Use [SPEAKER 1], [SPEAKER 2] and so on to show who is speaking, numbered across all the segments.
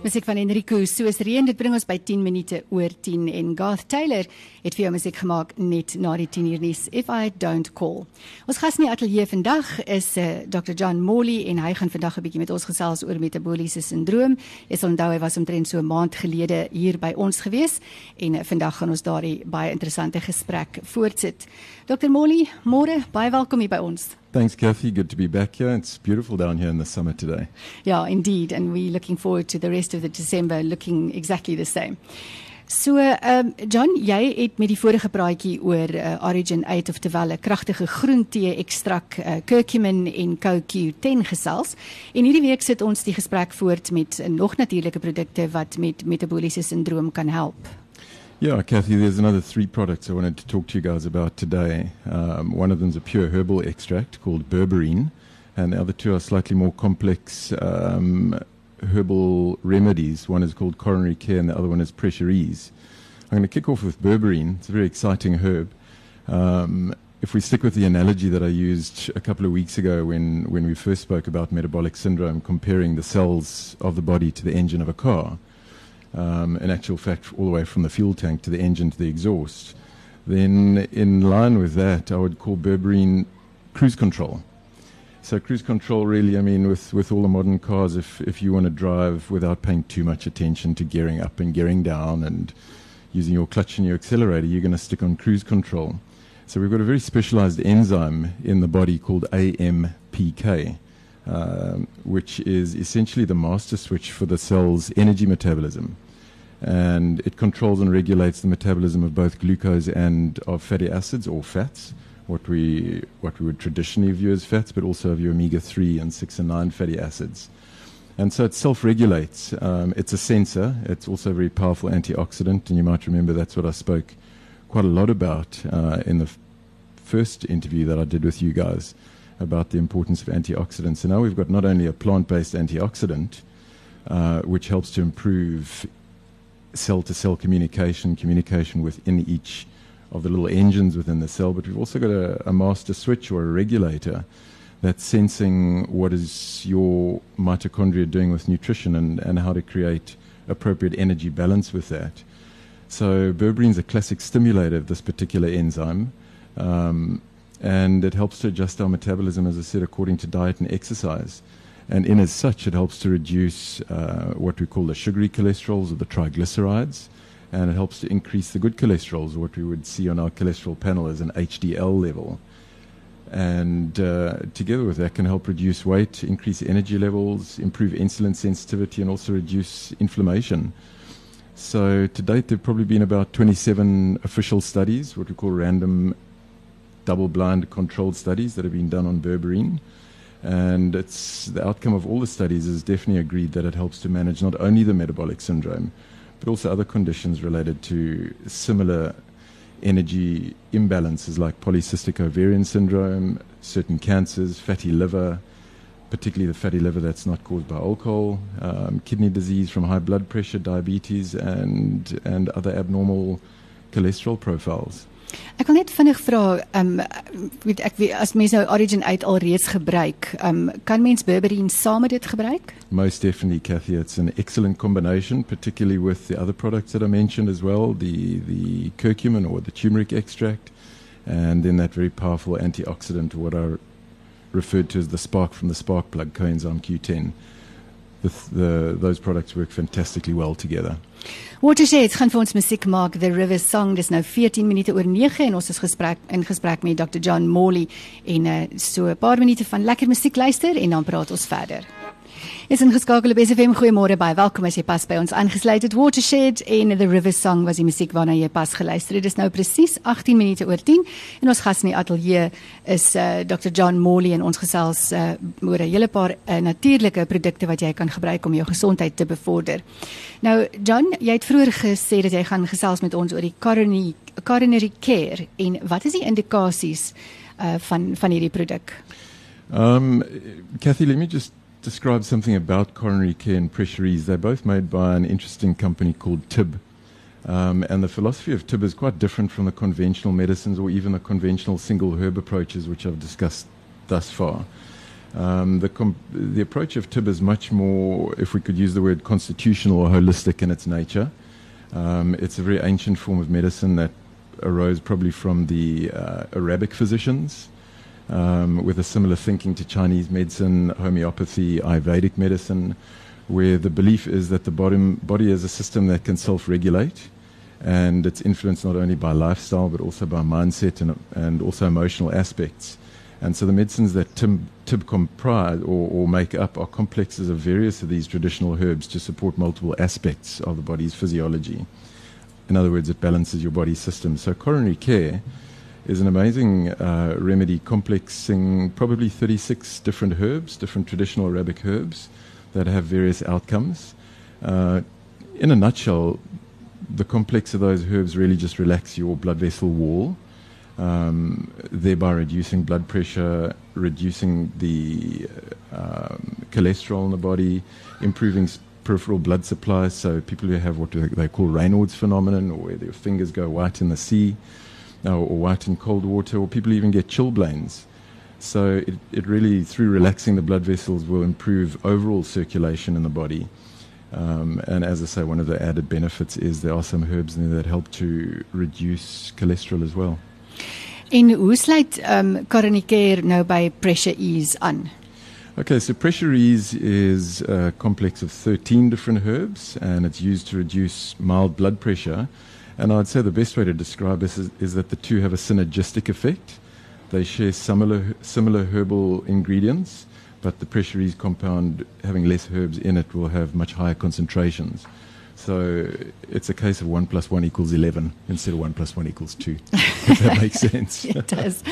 [SPEAKER 1] Musiek van Enrico soos reën dit bring ons by 10 minute oor 10 en Garth Taylor het vir jou musiek gemaak net na die 10 uur nuus If I Don't Call. Ons gas in die ateljee vandag is uh, Dr John Morley en hy gaan vandag 'n bietjie met ons gesels oor metabooliese sindroom. Ek sal onthou hy was omtrent so 'n maand gelede hier by ons gewees en uh, vandag gaan ons daardie baie interessante gesprek voortsit. Dr Morley, môre baie welkom hier by ons.
[SPEAKER 2] Thanks, Kathy. Good to be back here. It's beautiful down here in the summer today.
[SPEAKER 1] Yeah, indeed. And we're looking forward to the rest of the December looking exactly the same. So, um, John, jy het met die vorige praatjie oor uh, Origin 8 of terwyl 'n kragtige groentee ekstrak uh, curcumin en CoQ10 gesels. En hierdie week sit ons die gesprek voort met uh, nog natuurlike produkte wat met metabooliese sindroom kan help.
[SPEAKER 2] Yeah, Kathy, there's another three products I wanted to talk to you guys about today. Um, one of them is a pure herbal extract called berberine, and the other two are slightly more complex um, herbal remedies. One is called coronary care, and the other one is pressure ease. I'm going to kick off with berberine. It's a very exciting herb. Um, if we stick with the analogy that I used a couple of weeks ago when, when we first spoke about metabolic syndrome, comparing the cells of the body to the engine of a car, um, in actual fact, all the way from the fuel tank to the engine to the exhaust, then in line with that, I would call berberine cruise control. So cruise control, really, I mean, with, with all the modern cars, if, if you want to drive without paying too much attention to gearing up and gearing down and using your clutch and your accelerator, you're going to stick on cruise control. So we've got a very specialized enzyme in the body called AMPK um, which is essentially the master switch for the cell's energy metabolism. And it controls and regulates the metabolism of both glucose and of fatty acids or fats, what we, what we would traditionally view as fats, but also of your omega 3 and 6 and 9 fatty acids. And so it self regulates. Um, it's a sensor, it's also a very powerful antioxidant, and you might remember that's what I spoke quite a lot about uh, in the f- first interview that I did with you guys about the importance of antioxidants. So now we've got not only a plant based antioxidant, uh, which helps to improve cell to cell communication, communication within each of the little engines within the cell, but we've also got a, a master switch or a regulator that's sensing what is your mitochondria doing with nutrition and, and how to create appropriate energy balance with that. So berberine is a classic stimulator of this particular enzyme. Um, and it helps to adjust our metabolism, as I said, according to diet and exercise. And in as such, it helps to reduce uh, what we call the sugary cholesterols or the triglycerides, and it helps to increase the good cholesterols, what we would see on our cholesterol panel as an HDL level. And uh, together with that, can help reduce weight, increase energy levels, improve insulin sensitivity, and also reduce inflammation. So to date, there have probably been about 27 official studies, what we call random double-blind controlled studies that have been done on berberine. And it's the outcome of all the studies is definitely agreed that it helps to manage not only the metabolic syndrome, but also other conditions related to similar energy imbalances like polycystic ovarian syndrome, certain cancers, fatty liver, particularly the fatty liver that's not caused by alcohol, um, kidney disease from high blood pressure, diabetes, and, and other abnormal cholesterol profiles.
[SPEAKER 1] Ek wil net vinnig vra, ehm um, weet ek wie as mense nou Origin uit alreeds gebruik, ehm um, kan mens berberine saam met dit gebruik?
[SPEAKER 2] Most definitely Kathy, it's an excellent combination particularly with the other products that I mentioned as well, the the curcumin or the turmeric extract and then that very powerful antioxidant what are referred to as the spark from the spark plug coenzyme Q10. The, the those products work fantastically well together.
[SPEAKER 1] Gaan vir ons musiek maak The River Song dis nou 14 minute oor 9 en ons is gesprek in gesprek met Dr John Morley en uh, so 'n paar minute van lekker musiek luister en dan praat ons verder. Is ingeskakel op SFM goeiemôre baie welkom as jy pas by ons aangesluit het Watershed en The River Song was die musiek waarna jy pas geluister het. Dit is nou presies 18 minute oor 10 en ons gas in die ateljee is uh, Dr John Morley en ons gesels uh, oor 'n hele paar uh, natuurlike produkte wat jy kan gebruik om jou gesondheid te bevorder. Nou John, jy het vroeër gesê dat jy gaan gesels met ons oor die coronary coronary care en wat is die indikasies uh, van van hierdie produk?
[SPEAKER 2] Um Kathy, let me just describe something about coronary care and pressure ease. They're both made by an interesting company called Tibb. Um, and the philosophy of Tibb is quite different from the conventional medicines or even the conventional single herb approaches, which I've discussed thus far. Um, the, com- the approach of Tibb is much more, if we could use the word constitutional or holistic in its nature. Um, it's a very ancient form of medicine that arose probably from the uh, Arabic physicians um, with a similar thinking to Chinese medicine, homeopathy, Ayurvedic medicine, where the belief is that the body, body is a system that can self regulate and it's influenced not only by lifestyle but also by mindset and, and also emotional aspects. And so the medicines that Tibb, Tibb comprise or, or, make up are complexes of various of these traditional herbs to support multiple aspects of the body's physiology. In other words, it balances your body's system. So coronary care is an amazing uh, remedy complexing probably 36 different herbs, different traditional Arabic herbs that have various outcomes. Uh, in a nutshell, the complex of those herbs really just relax your blood vessel wall um, thereby reducing blood pressure, reducing the um, cholesterol in the body, improving peripheral blood supply. So people who have what they call Raynaud's phenomenon, or where their fingers go white in the sea, or, or white in cold water, or people even get chilblains. So it, it really, through relaxing the blood vessels, will improve overall circulation in the body. Um, and as I say, one of the added benefits is there are some herbs in there that help to reduce cholesterol as well.
[SPEAKER 1] En hoe sluit um coronary care nou by pressure ease aan?
[SPEAKER 2] Okay, so pressure ease is a complex of 13 different herbs and it's used to reduce mild blood pressure. And I'd say the best way to describe this is, is that the two have a synergistic effect. They share similar, similar herbal ingredients, but the pressure ease compound, having less herbs in it, will have much higher concentrations. So it's a case of 1 plus 1 equals 11 instead of 1 plus 1 equals 2. if that makes sense.
[SPEAKER 1] It does.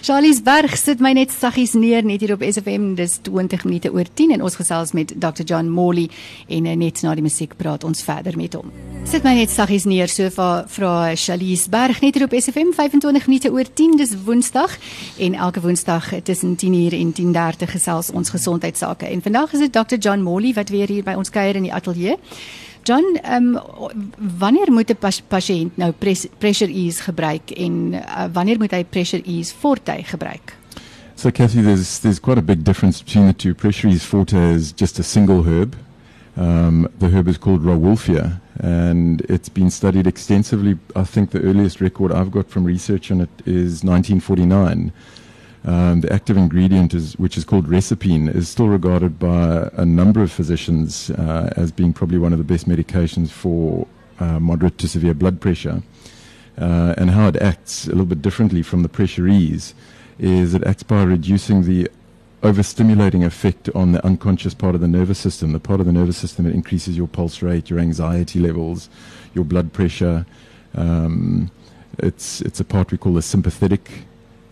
[SPEAKER 1] Charlie's Berg sit my net saggies neer net hier op SFM. Dis 20 minute oor 10 en ons gesels met Dr. John Molly en eh, net na die musiek praat ons verder met hom. Sit my net saggies neer so vra Charlie's Berg net hier op SFM 25 minute oor 10 dis Woensdag en elke Woensdag tussen 10:00 en 10:30 gesels ons gesondheidsake. En vandag is dit Dr. John Molly wat weer hier by ons kuier in die ateljee. John, um, wanneer moet 'n pas pasiënt nou pres pressure ease gebruik en uh, wanneer moet hy pressure ease forte gebruik?
[SPEAKER 2] So Kathy, there's there's quite a big difference between the two. Pressure ease forte is just a single herb. Um, the herb is called Rauwolfia, and it's been studied extensively. I think the earliest record I've got from research on it is 1949. Um, the active ingredient, is, which is called reserpine, is still regarded by a number of physicians uh, as being probably one of the best medications for uh, moderate to severe blood pressure. Uh, and how it acts a little bit differently from the pressure ease is it acts by reducing the overstimulating effect on the unconscious part of the nervous system, the part of the nervous system that increases your pulse rate, your anxiety levels, your blood pressure. Um, it's, it's a part we call the sympathetic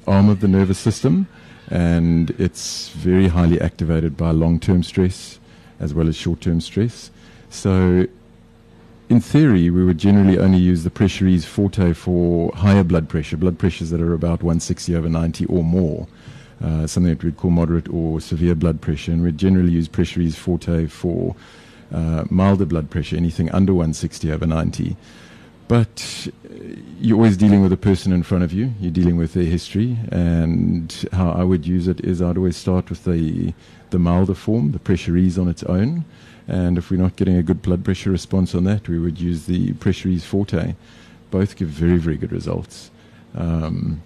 [SPEAKER 2] arm of the nervous system, and it's very highly activated by long term stress as well as short term stress. So, in theory, we would generally only use the pressure ease forte for higher blood pressure, blood pressures that are about 160 over 90 or more, uh, something that we'd call moderate or severe blood pressure. And we'd generally use pressure ease forte for uh, milder blood pressure, anything under 160 over 90. But you're always dealing with the person in front of you. You're dealing with their history, and how I would use it is I'd always start with the the milder form, the pressure ease on its own, and if we're not getting a good blood pressure response on that, we would use the pressure ease forte. Both give very very good results. Um,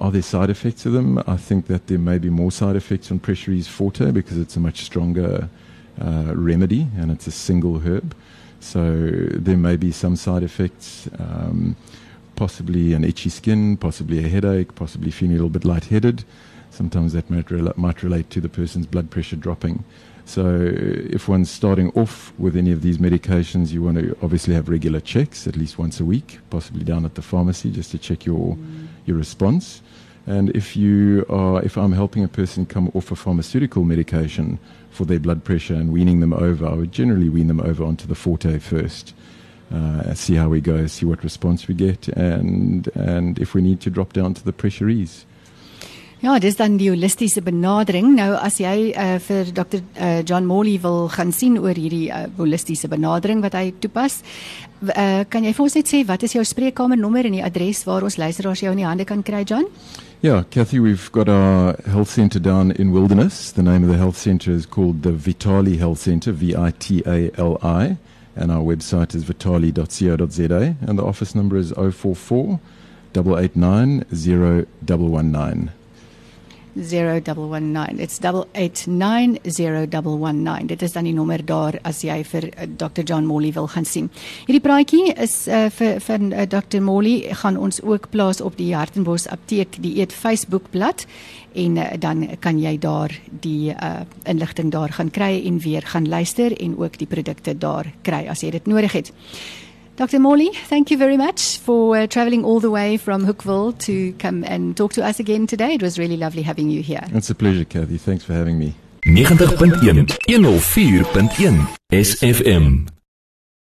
[SPEAKER 2] are there side effects to them? I think that there may be more side effects on pressure ease forte because it's a much stronger uh, remedy and it's a single herb. So there may be some side effects. Um, possibly an itchy skin, possibly a headache, possibly feeling a little bit lightheaded. Sometimes that might, rel- might relate to the person's blood pressure dropping. So, if one's starting off with any of these medications, you want to obviously have regular checks at least once a week, possibly down at the pharmacy just to check your mm. your response. And if you are, if I'm helping a person come off a pharmaceutical medication for their blood pressure and weaning them over, I would generally wean them over onto the Forte first uh, see how we go, see what response we get, and and if we need to drop down to the pressure ease.
[SPEAKER 1] Ja, dis dan die holistiese benadering. Nou as jy uh, vir Dr uh, John Morley wil gaan sien oor hierdie uh, holistiese benadering wat hy toepas, uh, kan jy vir ons net sê wat is jou spreekkamernommer en die adres waar ons luisteraars jou in die hande kan kry, John?
[SPEAKER 2] Yeah, Kathy, we've got our health centre down in Wilderness. The name of the health centre is called the Vitali Health Centre, V I T A L I, and our website is vitali.co.za, and the office number is 044 889 0119.
[SPEAKER 1] 0119. It's 889011. Dit is dan die nommer daar as jy vir uh, Dr John Molly wil gaan sien. Hierdie praatjie is uh, vir vir uh, Dr Molly gaan ons ook plaas op die Hartenbos Apteek die eet Facebook bladsy en uh, dan kan jy daar die uh, inligting daar gaan kry en weer gaan luister en ook die produkte daar kry as jy dit nodig het. Dr. Morley, thank you very much for uh, traveling all the way from Hoekwil to come and talk to us again today. It was really lovely having you here.
[SPEAKER 2] It's a pleasure, Kathy. Thanks for having me.
[SPEAKER 3] 90.1 104.1 SFM